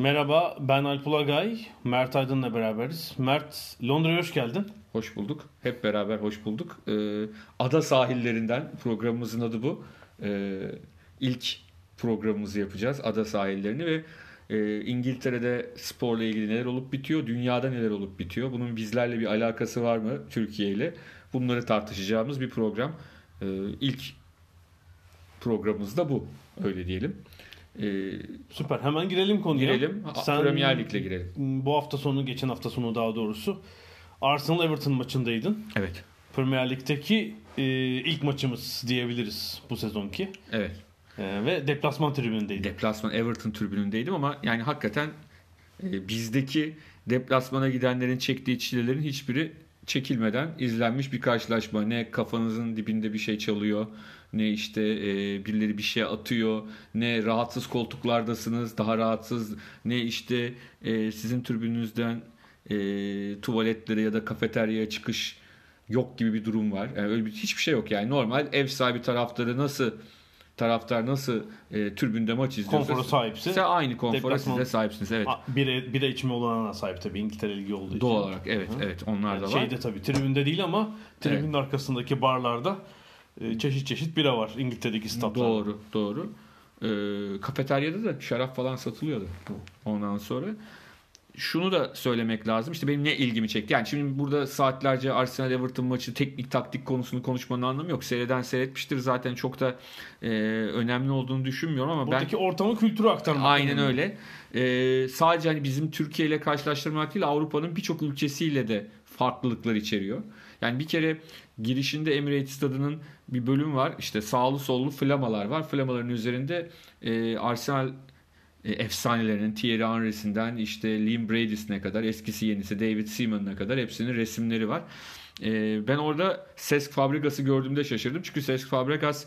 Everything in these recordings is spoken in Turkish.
Merhaba ben Alp Ulagay. Mert Aydın'la beraberiz. Mert Londra'ya hoş geldin. Hoş bulduk. Hep beraber hoş bulduk. Ee, ada sahillerinden programımızın adı bu. Ee, ilk programımızı yapacağız. Ada sahillerini ve e, İngiltere'de sporla ilgili neler olup bitiyor, dünyada neler olup bitiyor. Bunun bizlerle bir alakası var mı Türkiye ile? Bunları tartışacağımız bir program. Ee, ilk programımız da bu. Öyle diyelim. Ee, Süper. Hemen girelim konuya. Girelim. Sen Premier Lig'le girelim. Bu hafta sonu, geçen hafta sonu daha doğrusu Arsenal Everton maçındaydın. Evet. Premier Lig'deki e, ilk maçımız diyebiliriz bu sezonki. Evet. E, ve deplasman tribünündeydin. Deplasman Everton tribünündeydim ama yani hakikaten e, bizdeki deplasmana gidenlerin çektiği çilelerin hiçbiri çekilmeden izlenmiş bir karşılaşma. Ne kafanızın dibinde bir şey çalıyor, ne işte e, birileri bir şey atıyor, ne rahatsız koltuklardasınız, daha rahatsız, ne işte e, sizin türbününüzden e, tuvaletlere ya da kafeteryaya çıkış yok gibi bir durum var. Yani öyle bir hiçbir şey yok yani normal ev sahibi taraftarı nasıl taraftar nasıl e, türbünde maç izliyorsa konforu sahipsi. Size aynı konfora siz de sahipsiniz. Evet. Bire, bire içme olanına sahip tabii İngiltere Ligi olduğu için. Doğal olarak evet Hı. evet onlar yani da var. Şeyde tabii tribünde değil ama tribünün evet. arkasındaki barlarda e, çeşit çeşit bira var İngiltere'deki statlarda. Doğru doğru. E, kafeteryada da şarap falan satılıyordu ondan sonra şunu da söylemek lazım. İşte benim ne ilgimi çekti. Yani şimdi burada saatlerce Arsenal Everton maçı teknik taktik konusunu konuşmanın anlamı yok. Seyreden seyretmiştir. Zaten çok da e, önemli olduğunu düşünmüyorum ama Buradaki ben ortamı kültürü aktarmak. Aynen öyle. E, sadece hani bizim Türkiye ile karşılaştırmak değil Avrupa'nın birçok ülkesiyle de farklılıklar içeriyor. Yani bir kere girişinde Emirates Stadı'nın bir bölüm var. İşte sağlı sollu flamalar var. Flamaların üzerinde e, Arsenal e, efsanelerinin Thierry Henry'sinden işte Liam Brady'sine kadar eskisi yenisi David Seaman'ına kadar hepsinin resimleri var. E, ben orada Cesc Fabregas'ı gördüğümde şaşırdım. Çünkü Cesc Fabregas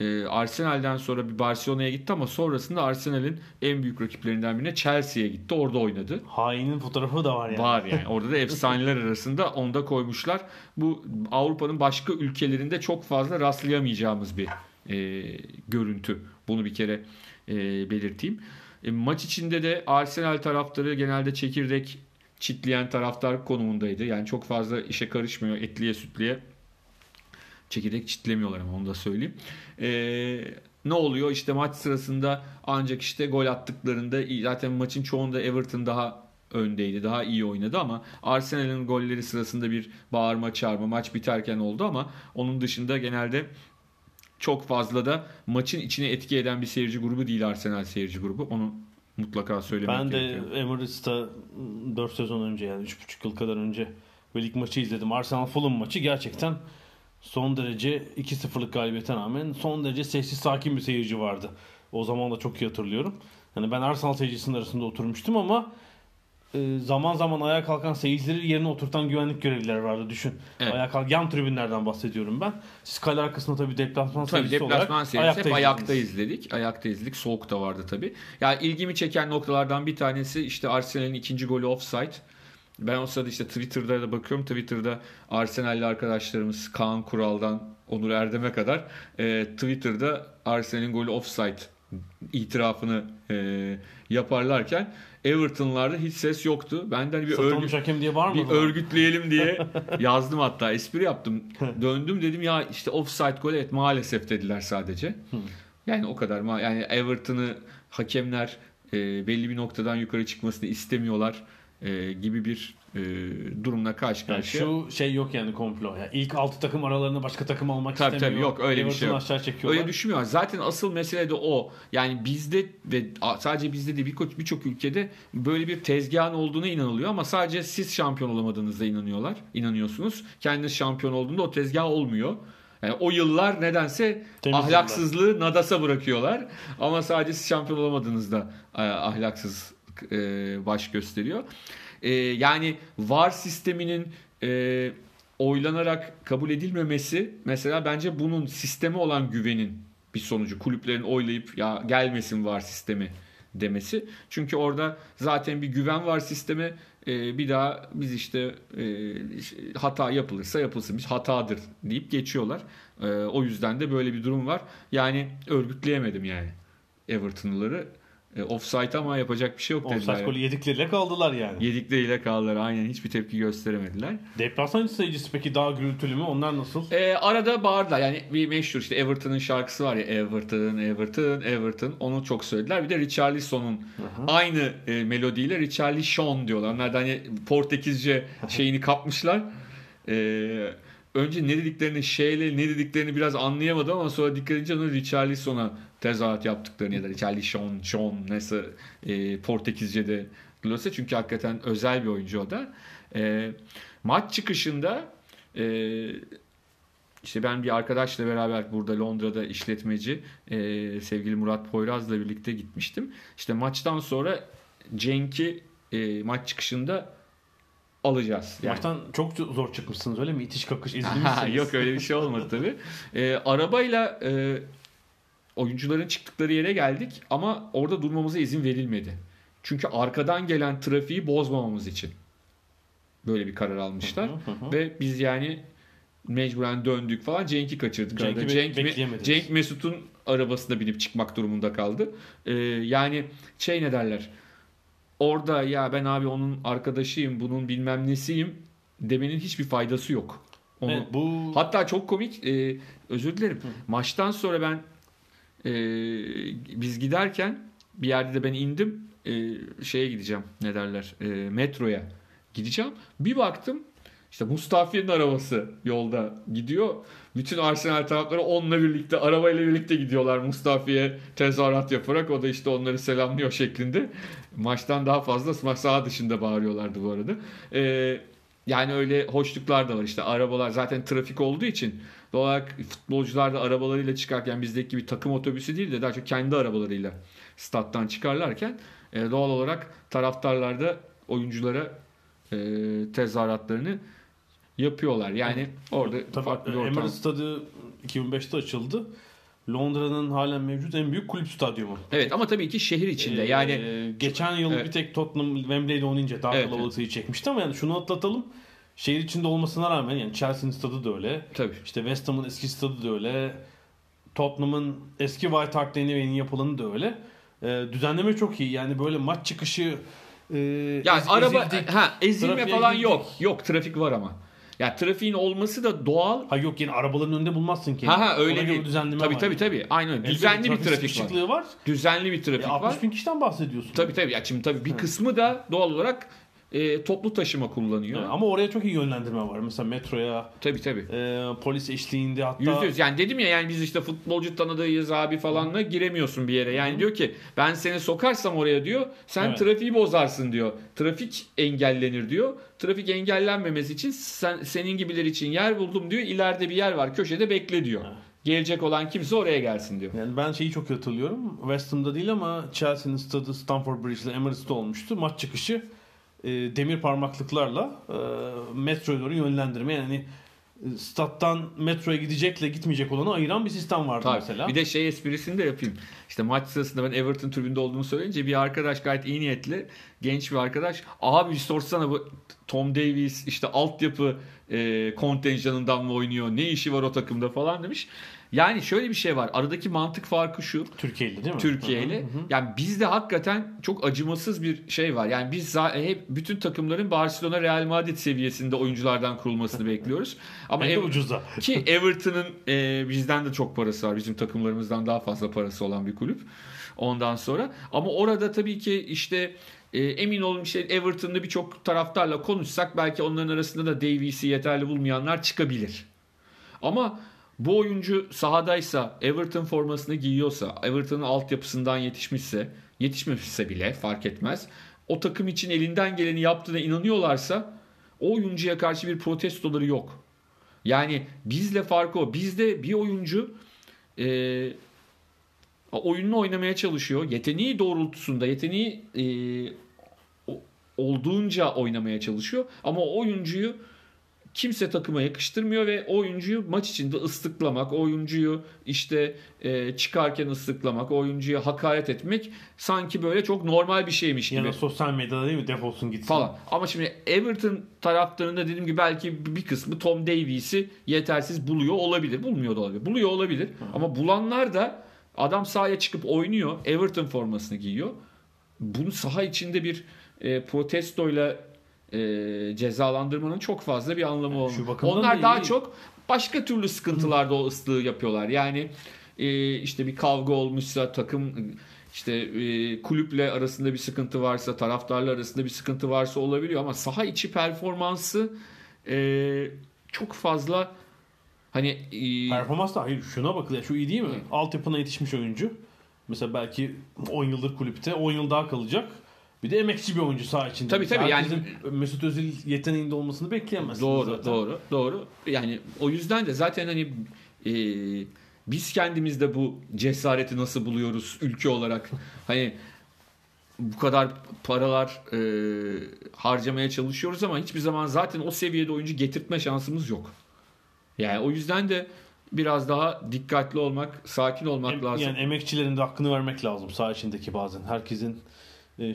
e, Arsenal'den sonra bir Barcelona'ya gitti ama sonrasında Arsenal'in en büyük rakiplerinden birine Chelsea'ye gitti. Orada oynadı. Hainin fotoğrafı da var yani. Var yani. Orada da efsaneler arasında onda koymuşlar. Bu Avrupa'nın başka ülkelerinde çok fazla rastlayamayacağımız bir e, görüntü. Bunu bir kere e, belirteyim. E, maç içinde de Arsenal taraftarı genelde çekirdek çitleyen taraftar konumundaydı. Yani çok fazla işe karışmıyor etliye sütliye. Çekirdek çitlemiyorlar ama onu da söyleyeyim. E, ne oluyor? İşte maç sırasında ancak işte gol attıklarında zaten maçın çoğunda Everton daha öndeydi. Daha iyi oynadı ama Arsenal'in golleri sırasında bir bağırma çağırma maç biterken oldu ama onun dışında genelde çok fazla da maçın içine etki eden bir seyirci grubu değil Arsenal seyirci grubu. Onu mutlaka söylemek ben gerekiyor. Ben de Emirates'ta 4 sezon önce yani 3,5 yıl kadar önce ve lig maçı izledim. Arsenal Fulham maçı gerçekten son derece 2-0'lık galibiyete rağmen son derece sessiz sakin bir seyirci vardı. O zaman da çok iyi hatırlıyorum. Yani ben Arsenal seyircisinin arasında oturmuştum ama e, zaman zaman ayağa kalkan seyircileri yerine oturtan güvenlik görevlileri vardı düşün. Evet. Ayağa kalk yan tribünlerden bahsediyorum ben. Siz kale arkasında tabii deplasman tabii seyircisi deplasman olarak seyircisi ayakta, hep ayakta izledik. Ayakta izledik. Soğuk da vardı tabii. Yani ilgimi çeken noktalardan bir tanesi işte Arsenal'in ikinci golü offside. Ben o sırada işte Twitter'da da bakıyorum. Twitter'da Arsenal'li arkadaşlarımız Kaan Kural'dan Onur Erdem'e kadar e, Twitter'da Arsenal'in golü offside itirafını e, yaparlarken Everton'larda hiç ses yoktu. Ben de bir, örgüt, hakem diye var bir örgütleyelim diye yazdım hatta espri yaptım. Döndüm dedim ya işte offside gol evet maalesef dediler sadece. Yani o kadar yani Everton'ı hakemler e, belli bir noktadan yukarı çıkmasını istemiyorlar e, gibi bir e, durumla karşı karşıya. Yani şu şey yok yani komplo. Yani ilk 6 takım aralarında başka takım almak tabii, istemiyor. Tabii yok öyle Everton bir şey yok. aşağı çekiyorlar. Öyle düşünmüyorlar. Zaten asıl mesele de o. Yani bizde ve sadece bizde de birçok birçok ülkede böyle bir tezgahın olduğuna inanılıyor ama sadece siz şampiyon olamadığınızda inanıyorlar. İnanıyorsunuz. Kendiniz şampiyon olduğunda o tezgah olmuyor. Yani o yıllar nedense Temiz ahlaksızlığı yıllar. nadasa bırakıyorlar. Ama sadece siz şampiyon olamadığınızda e, ahlaksız e, baş gösteriyor. E, yani VAR sisteminin e, oylanarak kabul edilmemesi mesela bence bunun sisteme olan güvenin bir sonucu. Kulüplerin oylayıp ya gelmesin VAR sistemi demesi. Çünkü orada zaten bir güven var sisteme. E, bir daha biz işte e, hata yapılırsa yapılsın. Biz hatadır deyip geçiyorlar. E, o yüzden de böyle bir durum var. Yani örgütleyemedim yani Everton'ları E, offside ama yapacak bir şey yok dediler. Offside golü yedikleriyle kaldılar yani. Yedikleriyle kaldılar aynen hiçbir tepki gösteremediler. Deplasman sayıcısı peki daha gürültülü mü? Onlar nasıl? E, arada bağırdılar yani bir meşhur işte Everton'ın şarkısı var ya Everton, Everton, Everton onu çok söylediler. Bir de Richarlison'un aynı e, melodiyle Richarlison diyorlar. Onlar da hani Portekizce şeyini kapmışlar. E, önce ne dediklerini şeyle ne dediklerini biraz anlayamadım ama sonra dikkat edince onu Richarlison'a tezahürat yaptıklarını ya da Richarlison, John neyse e, Portekizce'de diliyorsa çünkü hakikaten özel bir oyuncu o da. E, maç çıkışında e, işte ben bir arkadaşla beraber burada Londra'da işletmeci e, sevgili Murat Poyraz'la birlikte gitmiştim. İşte maçtan sonra Cenk'i e, maç çıkışında alacağız. Yani. Maçtan çok zor çıkmışsınız öyle mi? İtiş kakış Aha, ezilmişsiniz. Yok öyle bir şey olmadı tabii. E, arabayla e, oyuncuların çıktıkları yere geldik ama orada durmamıza izin verilmedi. Çünkü arkadan gelen trafiği bozmamamız için böyle bir karar almışlar. Hı hı hı. Ve biz yani mecburen döndük falan. Cenk'i kaçırdık. Cenk'i Cenk, bekleyemediniz. Cenk Mesut'un arabasına binip çıkmak durumunda kaldı. Ee, yani şey ne derler. Orada ya ben abi onun arkadaşıyım, bunun bilmem nesiyim demenin hiçbir faydası yok. Onu, Evet, bu Hatta çok komik. e, özür dilerim. Maçtan sonra ben e, biz giderken bir yerde de ben indim. E, şeye gideceğim. Ne derler? E, metroya gideceğim. Bir baktım işte Mustafi'nin arabası yolda gidiyor. Bütün Arsenal tarafları onunla birlikte arabayla birlikte gidiyorlar Mustafi'ye tezahürat yaparak. O da işte onları selamlıyor şeklinde. Maçtan daha fazla maç saha dışında bağırıyorlardı bu arada. Ee, yani öyle hoşluklar da var işte arabalar zaten trafik olduğu için doğal olarak futbolcular da arabalarıyla çıkarken bizdeki gibi takım otobüsü değil de daha çok kendi arabalarıyla stat'tan çıkarlarken e, doğal olarak taraftarlar da oyunculara e, tezahüratlarını yapıyorlar. Yani orada tabii, farklı bir ortam. Emirates Stadı 2005'te açıldı. Londra'nın halen mevcut en büyük kulüp stadyumu. Evet ama tabii ki şehir içinde. Yani Ee, geçen yıl Evet. bir tek Tottenham Wembley'de oynayınca daha Evet, kalabalık sayı çekmişti ama yani şunu atlatalım. Şehir içinde olmasına rağmen yani Chelsea'nin stadı da öyle. tabii. İşte West Ham'ın eski stadı da öyle. Tottenham'ın eski White Hart Lane'i ve yeni yapılanı da öyle. Ee, düzenleme çok iyi. Yani böyle maç çıkışı e, Yani ez- araba ezildik. ha ezilme falan girdik. yok. Yok trafik var ama. Ya trafiğin olması da doğal. Ha yok yani arabaların önünde bulmazsın ki. Ha ha öyle değil. düzenleme Tabii var. tabii tabii. Aynen öyle. Düzenli bir trafik var. sıkışıklığı var. Düzenli bir E, trafik 60 var. bin kişiden bahsediyorsun. Tabii tabii. Ya şimdi tabii bir kısmı da doğal olarak e, toplu taşıma kullanıyor. Evet, ama oraya çok iyi yönlendirme var. Mesela metroya, Tabii tabii. e, polis eşliğinde hatta Yüzde yüz. Yani dedim ya yani biz işte futbolcu tanıdığıyız abi falanla giremiyorsun bir yere. Yani diyor ki ben seni sokarsam oraya diyor sen Evet. trafiği bozarsın diyor. Trafik engellenir diyor. Trafik engellenmemesi için sen, senin gibiler için yer buldum diyor. İleride bir yer var köşede bekle diyor. Evet. Gelecek olan kimse oraya gelsin diyor. Yani ben şeyi çok hatırlıyorum. West Ham'da değil ama Chelsea'nin stadı Stamford Bridge'de Emirates'te olmuştu. Maç çıkışı e, demir parmaklıklarla e, metroya doğru yönlendirme. Yani e, stat'tan metroya gidecekle gitmeyecek olanı ayıran bir sistem vardı Tabii. mesela. Bir de şey esprisini de yapayım. İşte maç sırasında ben Everton tribünde olduğumu söyleyince bir arkadaş gayet iyi niyetli genç bir arkadaş abi sorsana bu Tom Davies işte altyapı e, kontenjanından mı oynuyor ne işi var o takımda falan demiş. Yani şöyle bir şey var aradaki mantık farkı şu Türkiye'li değil mi? Türkiye'li. Hı hı hı. Yani bizde hakikaten çok acımasız bir şey var. Yani biz hep bütün takımların Barcelona Real Madrid seviyesinde oyunculardan kurulmasını bekliyoruz. Ama Ev- ucuza. ki Everton'ın e, bizden de çok parası var. Bizim takımlarımızdan daha fazla parası olan bir kulüp. Ondan sonra ama orada tabii ki işte e, emin olun işte Everton'da birçok taraftarla konuşsak belki onların arasında da Davies'i yeterli bulmayanlar çıkabilir. Ama bu oyuncu sahadaysa, Everton formasını giyiyorsa, Everton'ın altyapısından yetişmişse, yetişmemişse bile fark etmez. O takım için elinden geleni yaptığına inanıyorlarsa o oyuncuya karşı bir protestoları yok. Yani bizle farkı o. Bizde bir oyuncu e, oyununu oynamaya çalışıyor. Yeteneği doğrultusunda, yeteneği e, olduğunca oynamaya çalışıyor. Ama o oyuncuyu kimse takıma yakıştırmıyor ve oyuncuyu maç içinde ıslıklamak, oyuncuyu işte e, çıkarken ıslıklamak, oyuncuya hakaret etmek sanki böyle çok normal bir şeymiş gibi Ya da sosyal medyada değil mi defolsun gitsin. falan. Ama şimdi Everton taraftarında dediğim gibi belki bir kısmı Tom Davies'i yetersiz buluyor olabilir. Bulmuyor da olabilir. Buluyor olabilir. Ama bulanlar da Adam sahaya çıkıp oynuyor. Everton formasını giyiyor. Bunu saha içinde bir e, protestoyla e, cezalandırmanın çok fazla bir anlamı Yani olmuyor. Onlar da daha iyi. çok başka türlü sıkıntılarda o ıslığı yapıyorlar. Yani e, işte bir kavga olmuşsa takım işte e, kulüple arasında bir sıkıntı varsa taraftarla arasında bir sıkıntı varsa olabiliyor ama saha içi performansı e, çok fazla hani e, Performans da hayır şuna bakılıyor. Şu iyi değil mi? Altyapına yetişmiş oyuncu. Mesela belki 10 yıldır kulüpte 10 yıl daha kalacak. Bir de emekçi bir oyuncu saha içinde. Tabii, tabii, yani- Herkesin Mesut Özil yeteneğinde olmasını bekleyemezsiniz Doğru, zaten. doğru, doğru. Yani o yüzden de zaten hani e, biz kendimiz de bu cesareti nasıl buluyoruz ülke olarak? Hani bu kadar paralar e, harcamaya çalışıyoruz ama hiçbir zaman zaten o seviyede oyuncu getirtme şansımız yok. Yani o yüzden de biraz daha dikkatli olmak, sakin olmak Em- lazım. Yani emekçilerin de hakkını vermek lazım saha içindeki bazen. Herkesin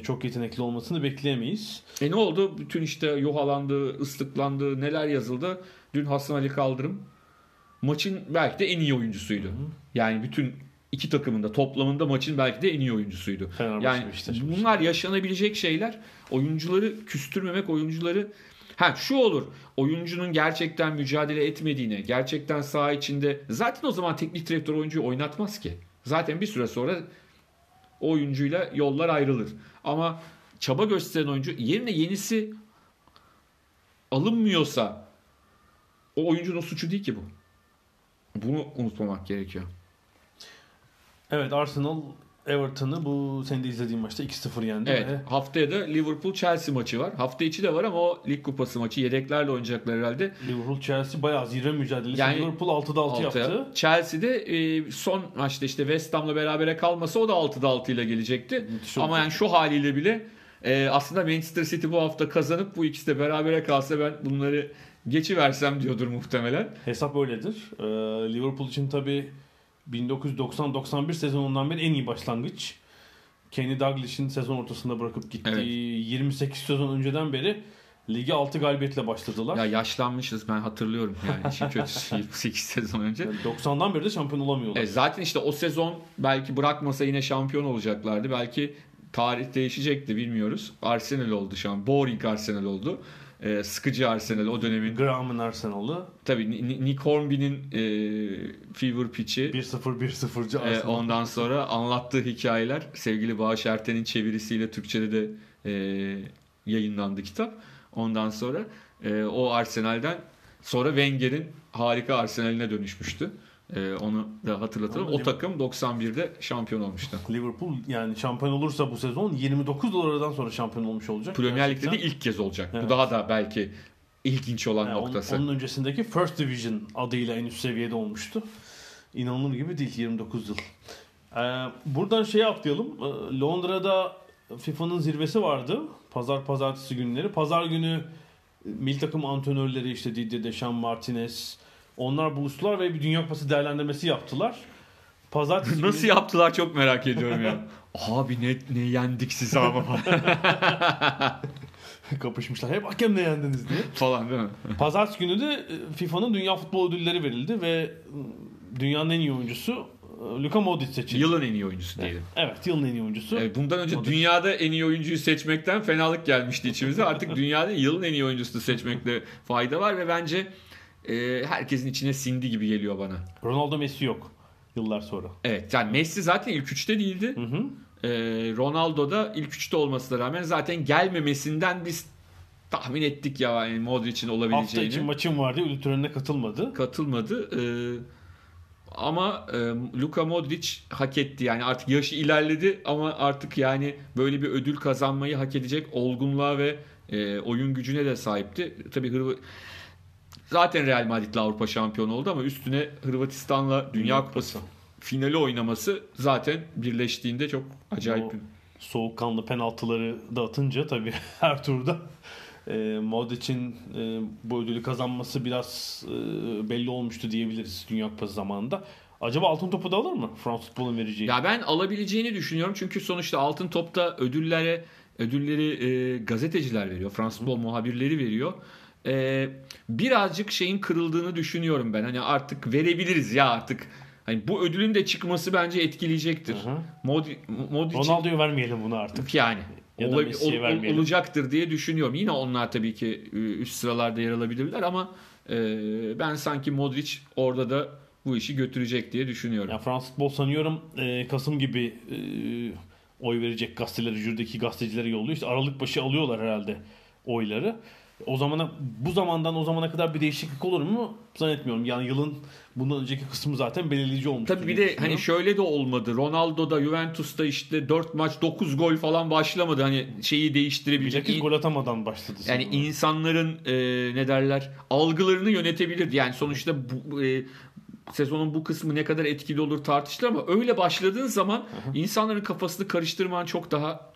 çok yetenekli olmasını bekleyemeyiz. E ne oldu? Bütün işte yuhalandı, ıslıklandı, neler yazıldı. Dün Hasan Ali Kaldırım maçın belki de en iyi oyuncusuydu. Yani bütün iki takımın da toplamında maçın belki de en iyi oyuncusuydu. Fenerbahçe Yani Beşiktaş. bunlar yaşanabilecek şeyler. Oyuncuları küstürmemek, oyuncuları Ha şu olur. Oyuncunun gerçekten mücadele etmediğine, gerçekten saha içinde zaten o zaman teknik direktör oyuncuyu oynatmaz ki. Zaten bir süre sonra o oyuncuyla yollar ayrılır. Ama çaba gösteren oyuncu yerine yenisi alınmıyorsa o oyuncunun suçu değil ki bu. Bunu unutmamak gerekiyor. Evet Arsenal Everton'ı bu senin de izlediğin maçta 2-0 yendi. Evet. ve Haftaya da Liverpool Chelsea maçı var. Hafta içi de var ama o lig kupası maçı yedeklerle oynayacaklar herhalde. Liverpool Chelsea bayağı zirve mücadelesi. Yani- Liverpool 6'da 6 Altıya. yaptı. Chelsea'de e, son maçta işte West Ham'la berabere kalmasa o da 6'da 6 ile gelecekti. Müthiş Ama oldu. yani şu haliyle bile e, aslında Manchester City bu hafta kazanıp bu ikisi de berabere kalsa ben bunları geçiversem diyordur muhtemelen. Hesap öyledir. Ee, Liverpool için tabii 1990-91 sezonundan beri en iyi başlangıç. Kenny Dalglish'in sezon ortasında bırakıp gittiği Evet. 28 sezon önceden beri ligi 6 galibiyetle başladılar. Ya yaşlanmışız ben hatırlıyorum yani işin kötüsü 28 sezon önce. Yani 90'dan beri de şampiyon olamıyorlar. E, zaten işte o sezon belki bırakmasa yine şampiyon olacaklardı. Belki tarih değişecekti bilmiyoruz. Arsenal oldu şu an. Boring Arsenal oldu. E, sıkıcı Arsenal o dönemin. Graham'ın Arsenal'ı Tabii Ni- Ni- Nick Hornby'nin e, fever pitch'i. 1-0-1-0'cı E, Arsenal. ondan sonra anlattığı hikayeler sevgili Bağış Erten'in çevirisiyle Türkçe'de de e, yayınlandı kitap. Ondan sonra e, o Arsenal'den sonra Wenger'in harika Arsenal'ine dönüşmüştü. E, onu da hatırlatalım. O takım 91'de şampiyon olmuştu. Liverpool yani şampiyon olursa bu sezon 29 dolardan sonra şampiyon olmuş olacak. Premier Lig'de de ilk kez olacak. Evet. Bu daha da belki ilginç olan Yani onun- noktası. Onun, öncesindeki First Division adıyla en üst seviyede olmuştu. İnanılır gibi değil 29 yıl. Ee, buradan şey atlayalım. Ee, Londra'da FIFA'nın zirvesi vardı. Pazar pazartesi günleri. Pazar günü milli takım antrenörleri işte Didier Deschamps, Martinez onlar buluştular ve bir Dünya Kupası değerlendirmesi yaptılar. Pazartesi Nasıl günü- yaptılar çok merak ediyorum ya. Abi ne, ne yendik sizi ama kapışmışlar. Hep hakemle yendiniz diye. falan değil mi? Pazartesi günü de e, FIFA'nın Dünya Futbol Ödülleri verildi ve e, dünyanın en iyi oyuncusu e, Luka Modric seçildi. Yılın en iyi oyuncusu diyelim. Evet, yılın en iyi oyuncusu. Evet, bundan önce Modric. dünyada en iyi oyuncuyu seçmekten fenalık gelmişti içimize. Artık dünyada yılın en iyi oyuncusunu seçmekte fayda var ve bence e, herkesin içine sindi gibi geliyor bana. Ronaldo Messi yok yıllar sonra. Evet yani Messi zaten ilk üçte değildi. Hı hı. E, Ronaldo da ilk üçte olmasına rağmen zaten gelmemesinden biz tahmin ettik ya yani Modric'in Hafta olabileceğini. içi maçım vardı. Törenine katılmadı. katılmadı. Ee, ama e, Luka Modric hak etti. Yani artık yaşı ilerledi ama artık yani böyle bir ödül kazanmayı hak edecek olgunluğa ve e, oyun gücüne de sahipti. Tabii Hırvat zaten Real Madrid'le Avrupa şampiyonu oldu ama üstüne Hırvatistan'la Dünya Kupası finali oynaması zaten birleştiğinde çok acayip O- bir Soğukkanlı penaltıları da atınca tabii her turda e, Modric'in e, bu ödülü kazanması biraz e, belli olmuştu diyebiliriz Dünya Kupası zamanında. Acaba altın topu da alır mı? Fransız futbolun vereceği. Ya ben alabileceğini düşünüyorum çünkü sonuçta Altın Top'ta ödüllere ödülleri e, gazeteciler veriyor. Fransız futbol muhabirleri veriyor. E, birazcık şeyin kırıldığını düşünüyorum ben. Hani artık verebiliriz ya artık Hani bu ödülün de çıkması bence etkileyecektir. Hı hı. Modri, Modric'in Ronaldo'ya vermeyelim bunu artık. yani Ya da ol- vermeyelim. olacaktır diye düşünüyorum. Yine onlar tabii ki e, üst sıralarda yer alabilirler ama e, ben sanki Modric orada da bu işi götürecek diye düşünüyorum. Ya Fransız futbol sanıyorum e, Kasım gibi e, oy verecek gazeteleri, jürideki gazetecilere yolluyor. İşte Aralık başı alıyorlar herhalde oyları. O zamana bu zamandan o zamana kadar bir değişiklik olur mu? Zannetmiyorum. Yani yılın bundan önceki kısmı zaten belirleyici olmuş. Tabii bir de hani şöyle de olmadı. Ronaldo'da Juventus'ta işte 4 maç 9 gol falan başlamadı. Hani şeyi değiştirebilecek. Bilakis gol atamadan başladı. Yani sanırım. insanların e, ne derler algılarını yönetebilirdi. Yani sonuçta bu, e, sezonun bu kısmı ne kadar etkili olur tartışılır ama öyle başladığın zaman insanların kafasını karıştırman çok daha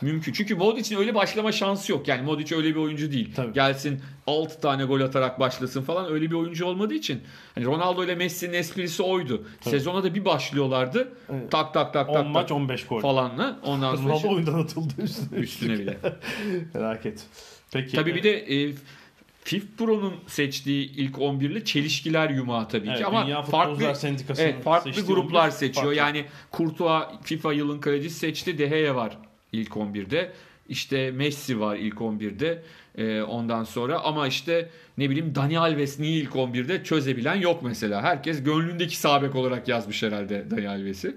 mümkün. Çünkü Modric'in öyle başlama şansı yok. Yani Modric öyle bir oyuncu değil. Tabii. Gelsin 6 tane gol atarak başlasın falan öyle bir oyuncu olmadığı için. Hani Ronaldo ile Messi'nin esprisi oydu. Sezona da bir başlıyorlardı. Evet. Tak tak tak 10 tak maç tak 15 gol. falanla. Ondan sonra Ronaldo işte oyundan atıldı üstüne. üstüne bile. Merak et. Peki. Tabii bir de e, FIF Pro'nun seçtiği ilk 11'li çelişkiler yumağı tabii Evet, ki ama farklı evet, farklı gruplar 11 seçiyor. farklı. Yani Courtois FIFA yılın kalecisi seçti. De Gea var ilk 11'de. İşte Messi var ilk 11'de. E, ondan sonra ama işte ne bileyim Dani Alves niye ilk 11'de çözebilen yok mesela. Herkes gönlündeki sabek olarak yazmış herhalde Dani Alves'i.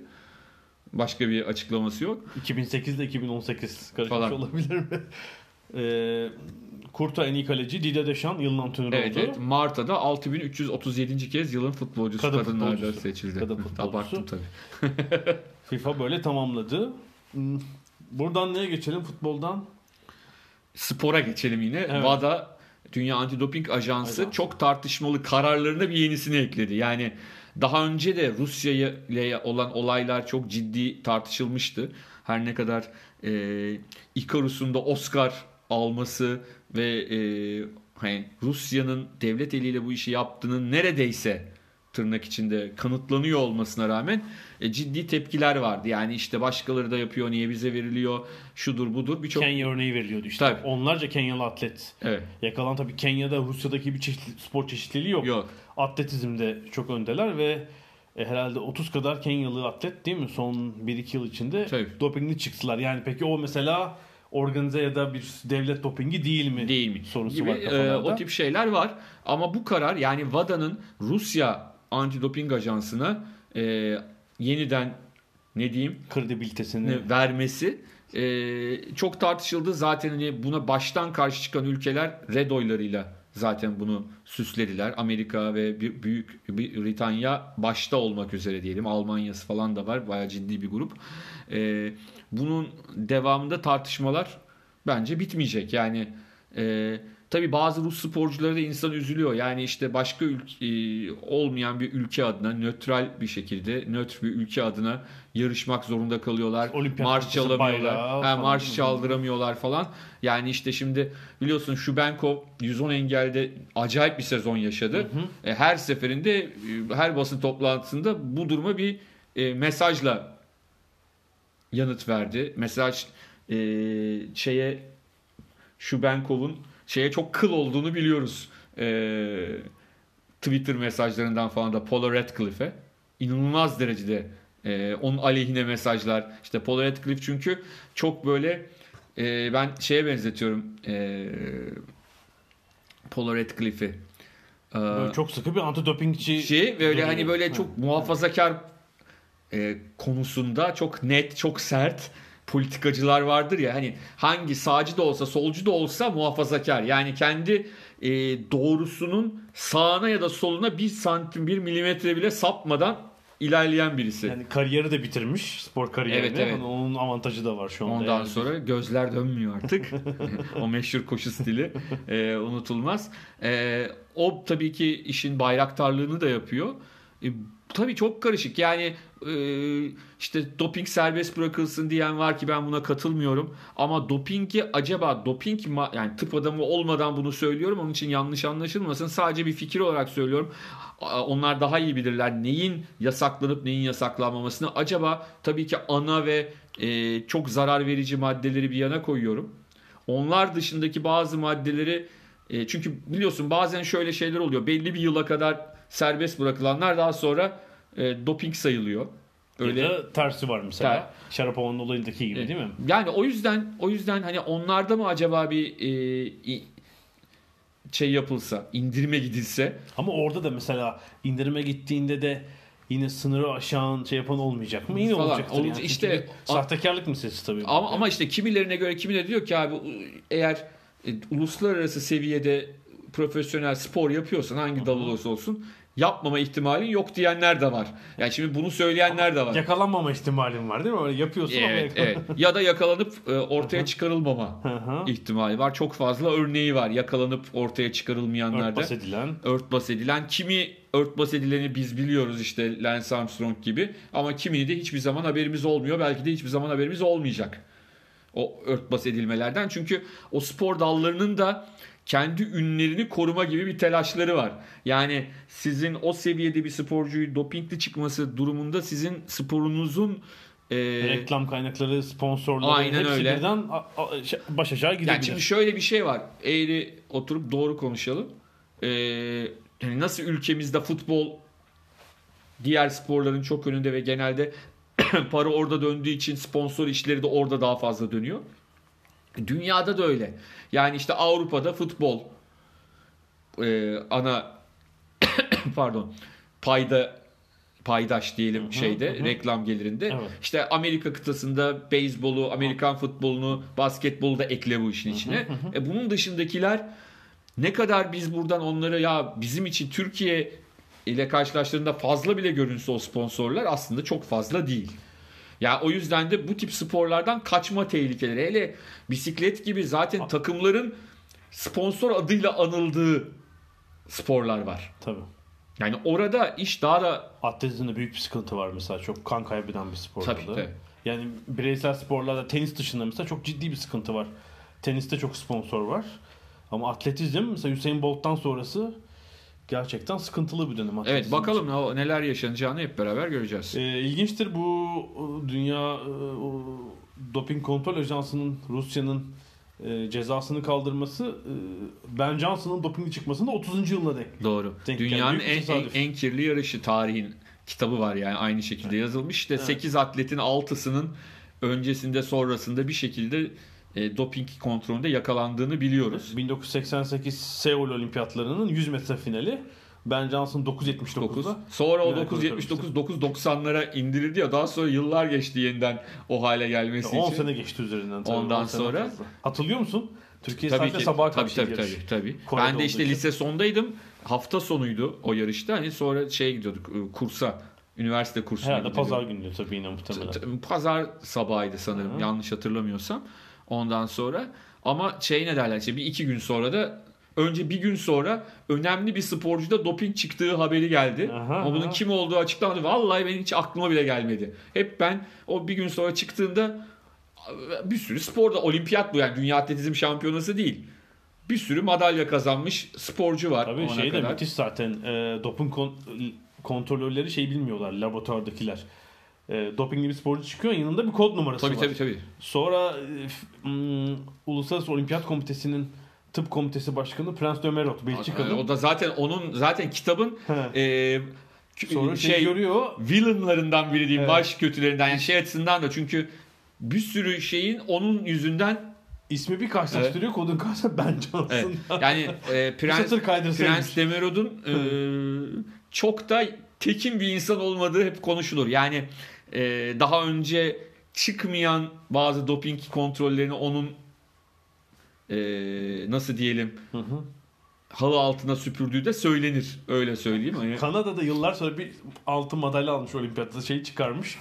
Başka bir açıklaması yok. 2008 ile 2018 karışmış Falan. olabilir mi? Ee, Kurta en iyi kaleci Didier Deschamps yılın antrenörü Evet, oldu. evet Marta'da 6337. kez yılın futbolcusu Kadın kadınlarda futbolcusu. seçildi. Kadın futbolcusu. Abarttım tabii. FIFA böyle tamamladı. Buradan neye geçelim futboldan? Spora geçelim yine. Evet. WADA Dünya Antidoping Ajansı Ajansı. çok tartışmalı kararlarına bir yenisini ekledi. Yani daha önce de Rusya ile olan olaylar çok ciddi tartışılmıştı. Her ne kadar e, Icarus'un da Oscar alması ve e, hani Rusya'nın devlet eliyle bu işi yaptığının neredeyse tırnak içinde kanıtlanıyor olmasına rağmen e, ciddi tepkiler vardı. Yani işte başkaları da yapıyor niye bize veriliyor şudur budur birçok Kenya örneği veriliyordu işte. Tabii. Onlarca Kenyalı atlet. evet Yakalan tabii Kenya'da Rusya'daki bir çeşitli, spor çeşitliliği yok. yok Atletizmde çok öndeler ve e, herhalde 30 kadar Kenyalı atlet değil mi son 1-2 yıl içinde Tabii. dopingli çıktılar. Yani peki o mesela organize ya da bir devlet dopingi değil mi? değil mi? Sorusu gibi, var e, o tip şeyler var. Ama bu karar yani WADA'nın Rusya Antidoping Ajansı'na e, yeniden ne diyeyim Kredibilitesini. vermesi e, çok tartışıldı. Zaten hani buna baştan karşı çıkan ülkeler red oylarıyla zaten bunu süslediler. Amerika ve bir büyük Britanya başta olmak üzere diyelim. Almanya'sı falan da var. Bayağı ciddi bir grup. E, bunun devamında tartışmalar bence bitmeyecek. Yani e, tabii bazı Rus sporcuları da insan üzülüyor. Yani işte başka ülke, e, olmayan bir ülke adına nötral bir şekilde nötr bir ülke adına yarışmak zorunda kalıyorlar. Olimpiyat marş çalamıyorlar. bayrağı Ha, marş çaldıramıyorlar falan. Yani işte şimdi biliyorsun Şubenkov 110 engelde acayip bir sezon yaşadı. E, her seferinde e, her basın toplantısında bu duruma bir mesajla yanıt verdi. Mesaj şeye Şubenkov'un şeye çok kıl olduğunu biliyoruz. E, Twitter mesajlarından falan da Paula Radcliffe'e inanılmaz derecede e, onun aleyhine mesajlar. İşte Paula Radcliffe çünkü çok böyle e, ben şeye benzetiyorum e, Paula Radcliffe'i. E, Böyle çok sıkı bir antidopingçi. şey böyle hani böyle çok muhafazakar e, konusunda çok net, çok sert politikacılar vardır ya hani hangi sağcı da olsa solcu da olsa muhafazakar yani kendi e, doğrusunun sağına ya da soluna bir santim bir milimetre bile sapmadan ilerleyen birisi. Yani kariyeri de bitirmiş spor kariyerini. Evet, evet. Hani onun avantajı da var şu anda. Ondan yani. sonra gözler dönmüyor artık. o meşhur koşu stili e, unutulmaz. E, o tabii ki işin bayraktarlığını da yapıyor. E, tabii çok karışık. Yani e, işte doping serbest bırakılsın diyen var ki ben buna katılmıyorum. Ama dopingi acaba doping yani tıp adamı olmadan bunu söylüyorum. Onun için yanlış anlaşılmasın. Sadece bir fikir olarak söylüyorum. Onlar daha iyi bilirler neyin yasaklanıp neyin yasaklanmamasını. Acaba tabii ki ana ve e, çok zarar verici maddeleri bir yana koyuyorum. Onlar dışındaki bazı maddeleri e, çünkü biliyorsun bazen şöyle şeyler oluyor. Belli bir yıla kadar serbest bırakılanlar daha sonra e, doping sayılıyor. Öyle ya da tersi var mesela. Ter. Şarapova'nın olayındaki gibi değil mi? Yani o yüzden o yüzden hani onlarda mı acaba bir e, şey yapılsa, indirime gidilse. Ama orada da mesela indirime gittiğinde de yine sınırı aşan şey yapan olmayacak mı? Yine Falan. Olacak. yani. İşte sahtekarlık meselesi tabii. Ama, ama işte kimilerine göre kimileri diyor ki abi eğer e, uluslararası seviyede profesyonel spor yapıyorsan hangi dal olursa olsun yapmama ihtimalin yok diyenler de var. Yani şimdi bunu söyleyenler de var. Yakalanmama ihtimalin var değil mi? Öyle yapıyorsun evet, ama evet. Ya da yakalanıp e, ortaya çıkarılmama ihtimali var. Çok fazla örneği var. Yakalanıp ortaya çıkarılmayanlarda. Örtbas edilen. Örtbas edilen. Kimi örtbas edileni biz biliyoruz işte Lance Armstrong gibi. Ama kimini de hiçbir zaman haberimiz olmuyor. Belki de hiçbir zaman haberimiz olmayacak. O örtbas edilmelerden. Çünkü o spor dallarının da kendi ünlerini koruma gibi bir telaşları var. Yani sizin o seviyede bir sporcuyu dopingli çıkması durumunda sizin sporunuzun e, reklam kaynakları, sponsorları aynen hepsi öyle. birden şey, baş aşağı gidebilir. Yani şimdi şöyle bir şey var. Eğri oturup doğru konuşalım. Ee, yani nasıl ülkemizde futbol diğer sporların çok önünde ve genelde para orada döndüğü için sponsor işleri de orada daha fazla dönüyor. Dünyada da öyle. Yani işte Avrupa'da futbol e, ana pardon payda paydaş diyelim hı hı, şeyde hı. reklam gelirinde. Evet. İşte Amerika kıtasında beyzbolu, Amerikan futbolunu, basketbolu da ekle bu işin içine. Hı hı hı. E bunun dışındakiler ne kadar biz buradan onları ya bizim için Türkiye ile karşılaştığında fazla bile görünse o sponsorlar aslında çok fazla değil. Ya o yüzden de bu tip sporlardan kaçma tehlikeleri. Hele bisiklet gibi zaten takımların sponsor adıyla anıldığı sporlar var. Tabii. Yani orada iş daha da atletizmde büyük bir sıkıntı var mesela çok kan kaybeden bir spor. Tabii, tabii. Yani bireysel sporlarda tenis dışında mesela çok ciddi bir sıkıntı var. Teniste çok sponsor var. Ama atletizm mesela Usain Bolt'tan sonrası gerçekten sıkıntılı bir dönem. Evet bakalım için. neler yaşanacağını hep beraber göreceğiz. Ee, ilginçtir bu dünya e, doping kontrol ajansının Rusya'nın e, cezasını kaldırması e, Ben Johnson'ın dopingli çıkmasında 30. yılına denk. Doğru. Denk Dünyanın en, en, en kirli yarışı tarihin kitabı var yani aynı şekilde evet. yazılmış. İşte evet. 8 atletin 6'sının öncesinde sonrasında bir şekilde e, doping kontrolünde yakalandığını biliyoruz. 1988 Seul Olimpiyatlarının 100 metre finali. Ben Johnson 9.79'da. Sonra o 9.79 9.90'lara indirildi ya daha sonra yıllar geçti yeniden o hale gelmesi 10 için. 10 sene geçti üzerinden. Tabii, Ondan sonra. Fazla. Hatırlıyor musun? Türkiye tabii sadece sabaha tabii, tabii, tabii, tabii. Ben de işte için. lise sondaydım. Hafta sonuydu o yarışta. Hani sonra şeye gidiyorduk ıı, kursa. Üniversite kursuna Herhalde pazar günü tabii yine muhtemelen. Pazar sabahıydı sanırım Hı-hı. yanlış hatırlamıyorsam. Ondan sonra ama şey ne derler işte bir iki gün sonra da önce bir gün sonra önemli bir sporcuda doping çıktığı haberi geldi. Aha, Ama bunun aha. kim olduğu açıklanmadı. Vallahi benim hiç aklıma bile gelmedi. Hep ben o bir gün sonra çıktığında bir sürü sporda olimpiyat bu yani dünya atletizm şampiyonası değil. Bir sürü madalya kazanmış sporcu var. Tabii şey de müthiş zaten. E, doping kon- kontrolörleri şey bilmiyorlar laboratuvardakiler e, dopingli bir sporcu çıkıyor yanında bir kod numarası tabii, var. Tabii tabii Sonra e, m, Uluslararası Olimpiyat Komitesi'nin tıp komitesi başkanı Prens Dömerot Belçikalı. O da zaten onun zaten kitabın e, Sonra şey, şey görüyor. Villainlarından biri diyeyim. Evet. Baş kötülerinden. Yani şey açısından da çünkü bir sürü şeyin onun yüzünden ismi bir karşılaştırıyor. Evet. Kodun karşısında Ben Johnson. Evet. Yani e, Prens, Prens Demerod'un e, çok da tekin bir insan olmadığı hep konuşulur. Yani e, daha önce çıkmayan bazı doping kontrollerini onun e, nasıl diyelim hı hı. halı altına süpürdüğü de söylenir. Öyle söyleyeyim. Yani... Kanada'da yıllar sonra bir altın madalya almış olimpiyatta şey çıkarmış.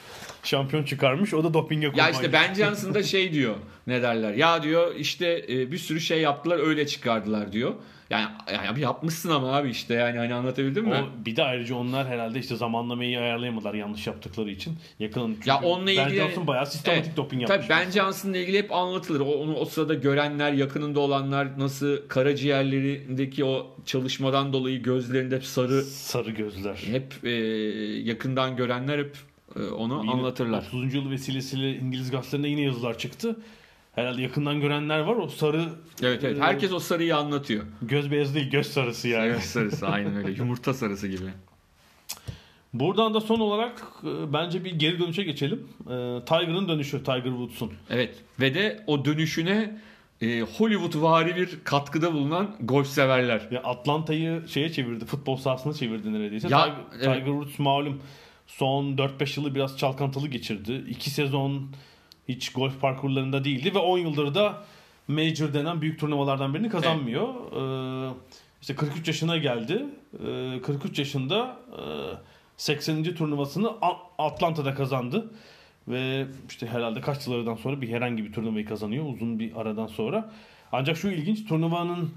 Şampiyon çıkarmış. O da dopinge Ya işte Ben Johnson da şey diyor. Ne derler? Ya diyor işte e, bir sürü şey yaptılar öyle çıkardılar diyor. Yani, yani yapmışsın ama abi işte yani hani anlatabildim mi? O, bir de ayrıca onlar herhalde işte zamanlamayı ayarlayamadılar yanlış yaptıkları için. Yakın ya onunla ilgili Ben Johnson bayağı sistematik evet, doping yapmış. Tabii Ben Johnson'la ilgili hep anlatılır. O, onu o sırada görenler, yakınında olanlar nasıl karaciğerlerindeki o çalışmadan dolayı gözlerinde hep sarı sarı gözler. Hep e, yakından görenler hep onu yine anlatırlar. 30. yıl vesilesiyle İngiliz gazetelerinde yine yazılar çıktı. Herhalde yakından görenler var. O sarı Evet evet. Herkes o sarıyı anlatıyor. Göz beyazı değil, göz sarısı yani. Göz sarısı aynen öyle. Yumurta sarısı gibi. Buradan da son olarak e, bence bir geri dönüşe geçelim. E, Tiger'ın dönüşü, Tiger Woods'un. Evet ve de o dönüşüne e, Hollywood vari bir katkıda bulunan golf severler. Ya Atlanta'yı şeye çevirdi, futbol sahasına çevirdi neredeyse. Ya, Tiger, evet. Tiger Woods malum son 4-5 yılı biraz çalkantılı geçirdi. 2 sezon hiç golf parkurlarında değildi ve 10 yıldır da Major denen büyük turnuvalardan birini kazanmıyor. Ee, işte 43 yaşına geldi. Ee, 43 yaşında e, 80. turnuvasını A- Atlanta'da kazandı. Ve işte herhalde kaç yıllardan sonra bir herhangi bir turnuvayı kazanıyor uzun bir aradan sonra. Ancak şu ilginç turnuvanın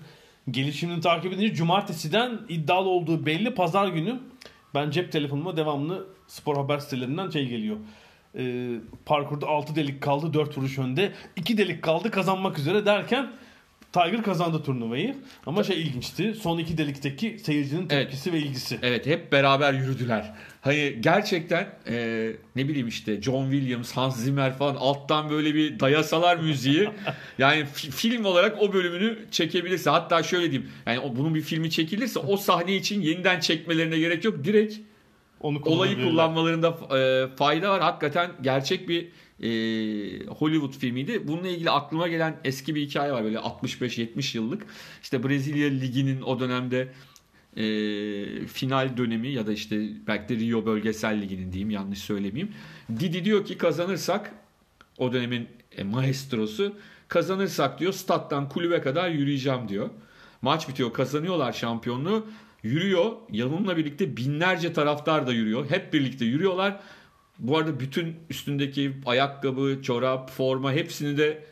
gelişimini takip edince cumartesiden iddialı olduğu belli pazar günü ben cep telefonuma devamlı spor haber sitelerinden şey geliyor. Ee, parkurda 6 delik kaldı 4 vuruş önde 2 delik kaldı kazanmak üzere derken Tiger kazandı turnuvayı. Ama şey ilginçti. Son iki delikteki seyircinin Evet. tepkisi ve ilgisi. Evet hep beraber yürüdüler. Hani gerçekten e, ne bileyim işte John Williams, Hans Zimmer falan alttan böyle bir dayasalar müziği. yani fi- film olarak o bölümünü çekebilirse hatta şöyle diyeyim. Yani bunun bir filmi çekilirse o sahne için yeniden çekmelerine gerek yok. Direkt Onu olayı kullanmalarında e, fayda var. Hakikaten gerçek bir e, Hollywood filmiydi. Bununla ilgili aklıma gelen eski bir hikaye var böyle 65-70 yıllık. İşte Brezilya Ligi'nin o dönemde e, final dönemi ya da işte belki de Rio Bölgesel Ligi'nin diyeyim yanlış söylemeyeyim. Didi diyor ki kazanırsak o dönemin e, maestrosu kazanırsak diyor stat'tan kulübe kadar yürüyeceğim diyor. Maç bitiyor kazanıyorlar şampiyonluğu. Yürüyor. Yanımla birlikte binlerce taraftar da yürüyor. Hep birlikte yürüyorlar. Bu arada bütün üstündeki ayakkabı, çorap, forma hepsini de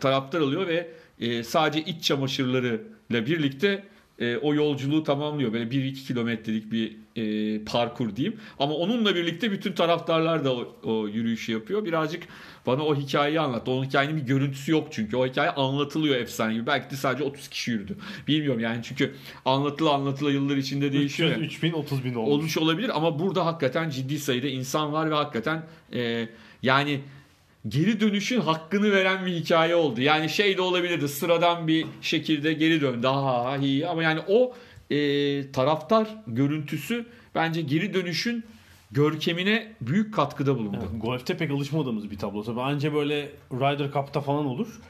taraftar alıyor ve e, sadece iç çamaşırlarıyla birlikte e, o yolculuğu tamamlıyor. Böyle 1-2 kilometrelik bir e, parkur diyeyim. Ama onunla birlikte bütün taraftarlar da o, o yürüyüşü yapıyor. Birazcık bana o hikayeyi anlattı. O hikayenin bir görüntüsü yok çünkü. O hikaye anlatılıyor efsane gibi. Belki de sadece 30 kişi yürüdü. Bilmiyorum yani çünkü anlatıla anlatıla yıllar içinde değişiyor. 300, ya 3000, 30 bin olmuş. olmuş olabilir ama burada hakikaten ciddi sayıda insan var ve hakikaten e, yani geri dönüşün hakkını veren bir hikaye oldu. Yani şey de olabilirdi sıradan bir şekilde geri döndü. Ha iyi ama yani o e, taraftar görüntüsü bence geri dönüşün görkemine büyük katkıda bulundu. Yani golfte pek alışmadığımız bir tablo. Tabii anca böyle Ryder Cup'ta falan olur.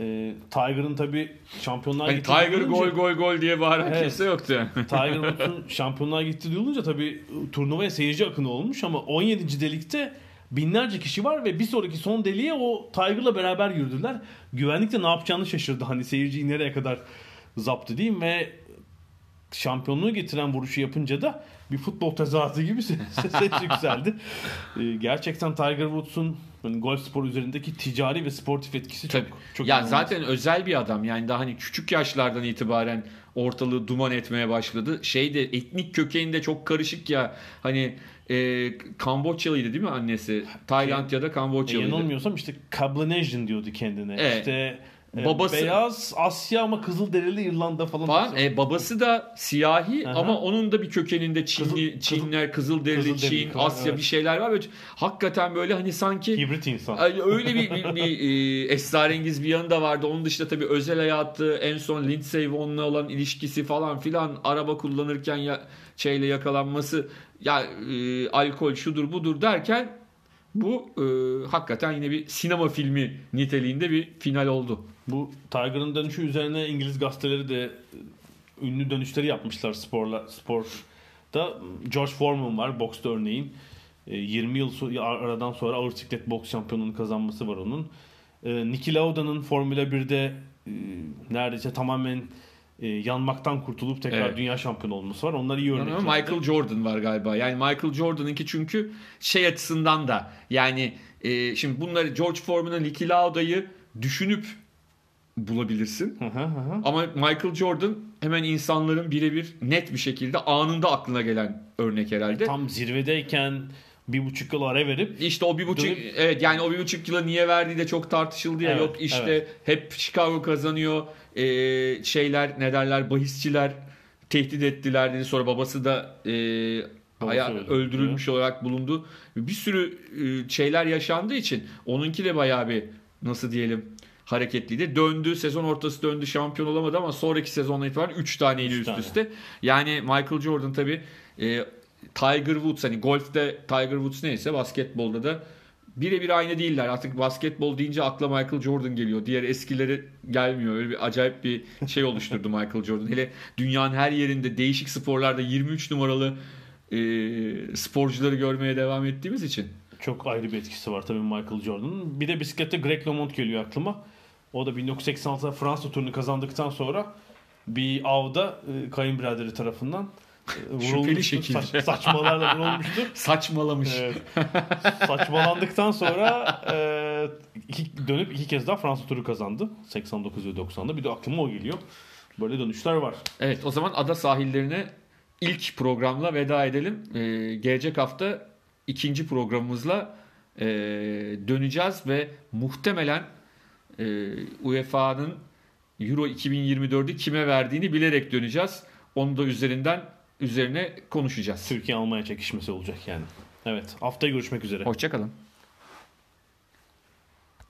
Ee, Tiger'ın tabii şampiyonluğa Hani gittiği Tiger gol gol gol diye bağıran Evet. kimse yoktu yani. Tiger Woods'un şampiyonluğa gittiği duyulunca tabii turnuvaya seyirci akını olmuş ama 17. delikte binlerce kişi var ve bir sonraki son deliğe o Tiger'la beraber yürüdüler. Güvenlik de ne yapacağını şaşırdı. Hani seyirciyi nereye kadar zaptı diyeyim ve şampiyonluğu getiren vuruşu yapınca da bir futbol tezahüratı gibi ses, yükseldi. Ee, gerçekten Tiger Woods'un hani golf sporu üzerindeki ticari ve sportif etkisi çok Tabii. çok ya inanılmaz. zaten özel bir adam yani daha hani küçük yaşlardan itibaren ortalığı duman etmeye başladı. Şey de etnik kökeni de çok karışık ya. Hani e, Kamboçyalıydı değil mi annesi? Tayland ya da E, Kamboçyalıydı. yanılmıyorsam işte Kablanesian diyordu kendine. Evet. İşte e, Babası- beyaz Asya ama Kızılderili İrlanda falan. falan. E, babası da siyahi Aha. ama onun da bir kökeninde Çinli, Kızıl- Çinler, Kızılderili, Kızılderili Çin, falan, Asya evet. bir şeyler var. Böyle, hakikaten böyle hani sanki Hibrit insan. Öyle bir, bir, bir, e, esrarengiz bir yanı da vardı. Onun dışında tabii özel hayatı, en son Lindsey Vonn'la olan ilişkisi falan filan, araba kullanırken ya şeyle yakalanması, ya e, alkol şudur budur derken bu e, hakikaten yine bir sinema filmi niteliğinde bir final oldu. Bu Tiger'ın dönüşü üzerine İngiliz gazeteleri de e, ünlü dönüşleri yapmışlar sporla sporda. George Foreman var boksta örneğin. E, 20 yıl so- aradan sonra ağır siklet boks şampiyonluğunu kazanması var onun. E, Niki Lauda'nın Formula 1'de e, neredeyse tamamen e, yanmaktan kurtulup tekrar Evet. dünya şampiyonu olması var. Onlar iyi örnekler. Ama Michael Jordan var galiba. Yani Michael Jordan'ınki çünkü şey açısından da yani e, şimdi bunları George Foreman'ın Niki Lauda'yı düşünüp bulabilirsin. Hı hı hı hı. Ama Michael Jordan hemen insanların birebir net bir şekilde anında aklına gelen örnek herhalde. Tam zirvedeyken bir buçuk yıl ara verip İşte o bir buçuk Dönüp- evet yani o bir buçuk yıla niye verdiği de çok tartışıldı ya Evet, yok işte evet. hep Chicago kazanıyor Ee, şeyler ne derler bahisçiler tehdit ettiler dedi sonra babası da e, haya- öldü. öldürülmüş olarak bulundu bir sürü e, şeyler yaşandığı için onunki de bayağı bir nasıl diyelim hareketliydi. Döndü sezon ortası döndü şampiyon olamadı ama sonraki sezonla itibaren 3 taneyle üst tane. üste. Yani Michael Jordan tabi Tiger Woods hani golfte Tiger Woods neyse basketbolda da birebir aynı değiller. Artık basketbol deyince akla Michael Jordan geliyor. Diğer eskileri gelmiyor. Öyle bir acayip bir şey oluşturdu Michael Jordan. Hele dünyanın her yerinde değişik sporlarda 23 numaralı e, sporcuları görmeye devam ettiğimiz için. Çok ayrı bir etkisi var tabii Michael Jordan'ın. Bir de bisiklette Greg LeMond geliyor aklıma. O da 1986'da Fransa turunu kazandıktan sonra bir avda e, kayınbiraderi tarafından Şüpheli şekilde. Saç, saçmalarla vurulmuştur. Saçmalamış. Evet. Saçmalandıktan sonra e, iki, dönüp iki kez daha Fransa turu kazandı. 89 ve 90'da. Bir de aklıma o geliyor. Böyle dönüşler var. Evet o zaman ada sahillerine ilk programla veda edelim. Ee, gelecek hafta ikinci programımızla e, döneceğiz ve muhtemelen e, UEFA'nın Euro 2024'ü kime verdiğini bilerek döneceğiz. Onu da üzerinden üzerine konuşacağız. Türkiye-Almanya çekişmesi olacak yani. Evet. Haftaya görüşmek üzere. Hoşçakalın.